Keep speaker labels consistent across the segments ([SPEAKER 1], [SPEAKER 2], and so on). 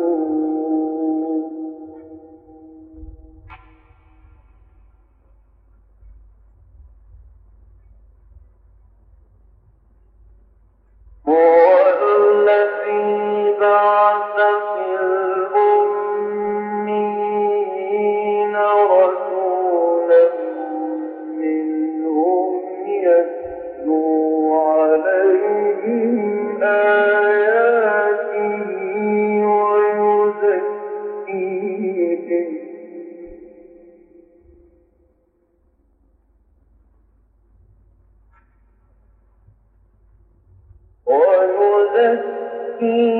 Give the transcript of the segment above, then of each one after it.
[SPEAKER 1] الْمُؤْمِنِينَ تَسْكُنُونَ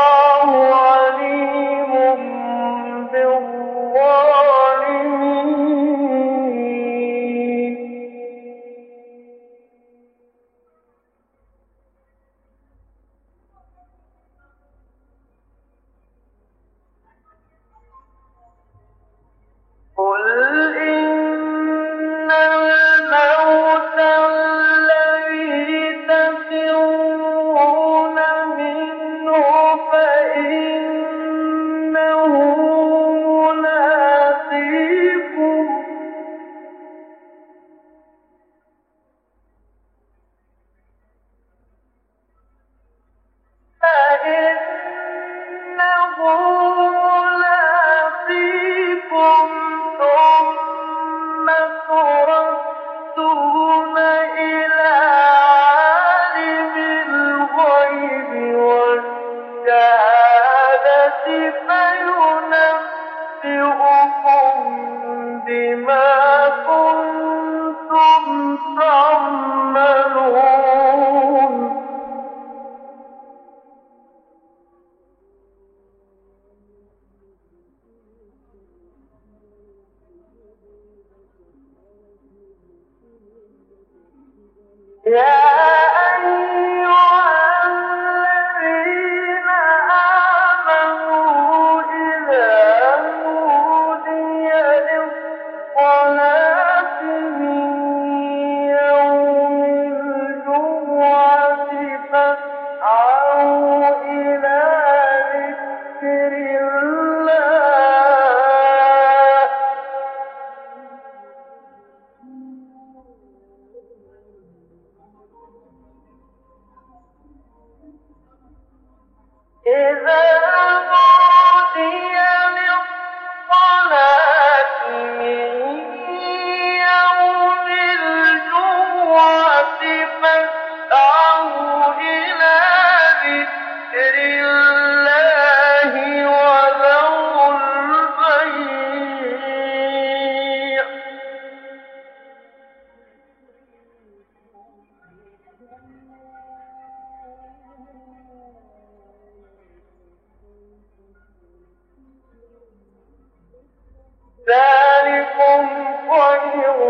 [SPEAKER 1] الله Yeah. إذا ذلكم خير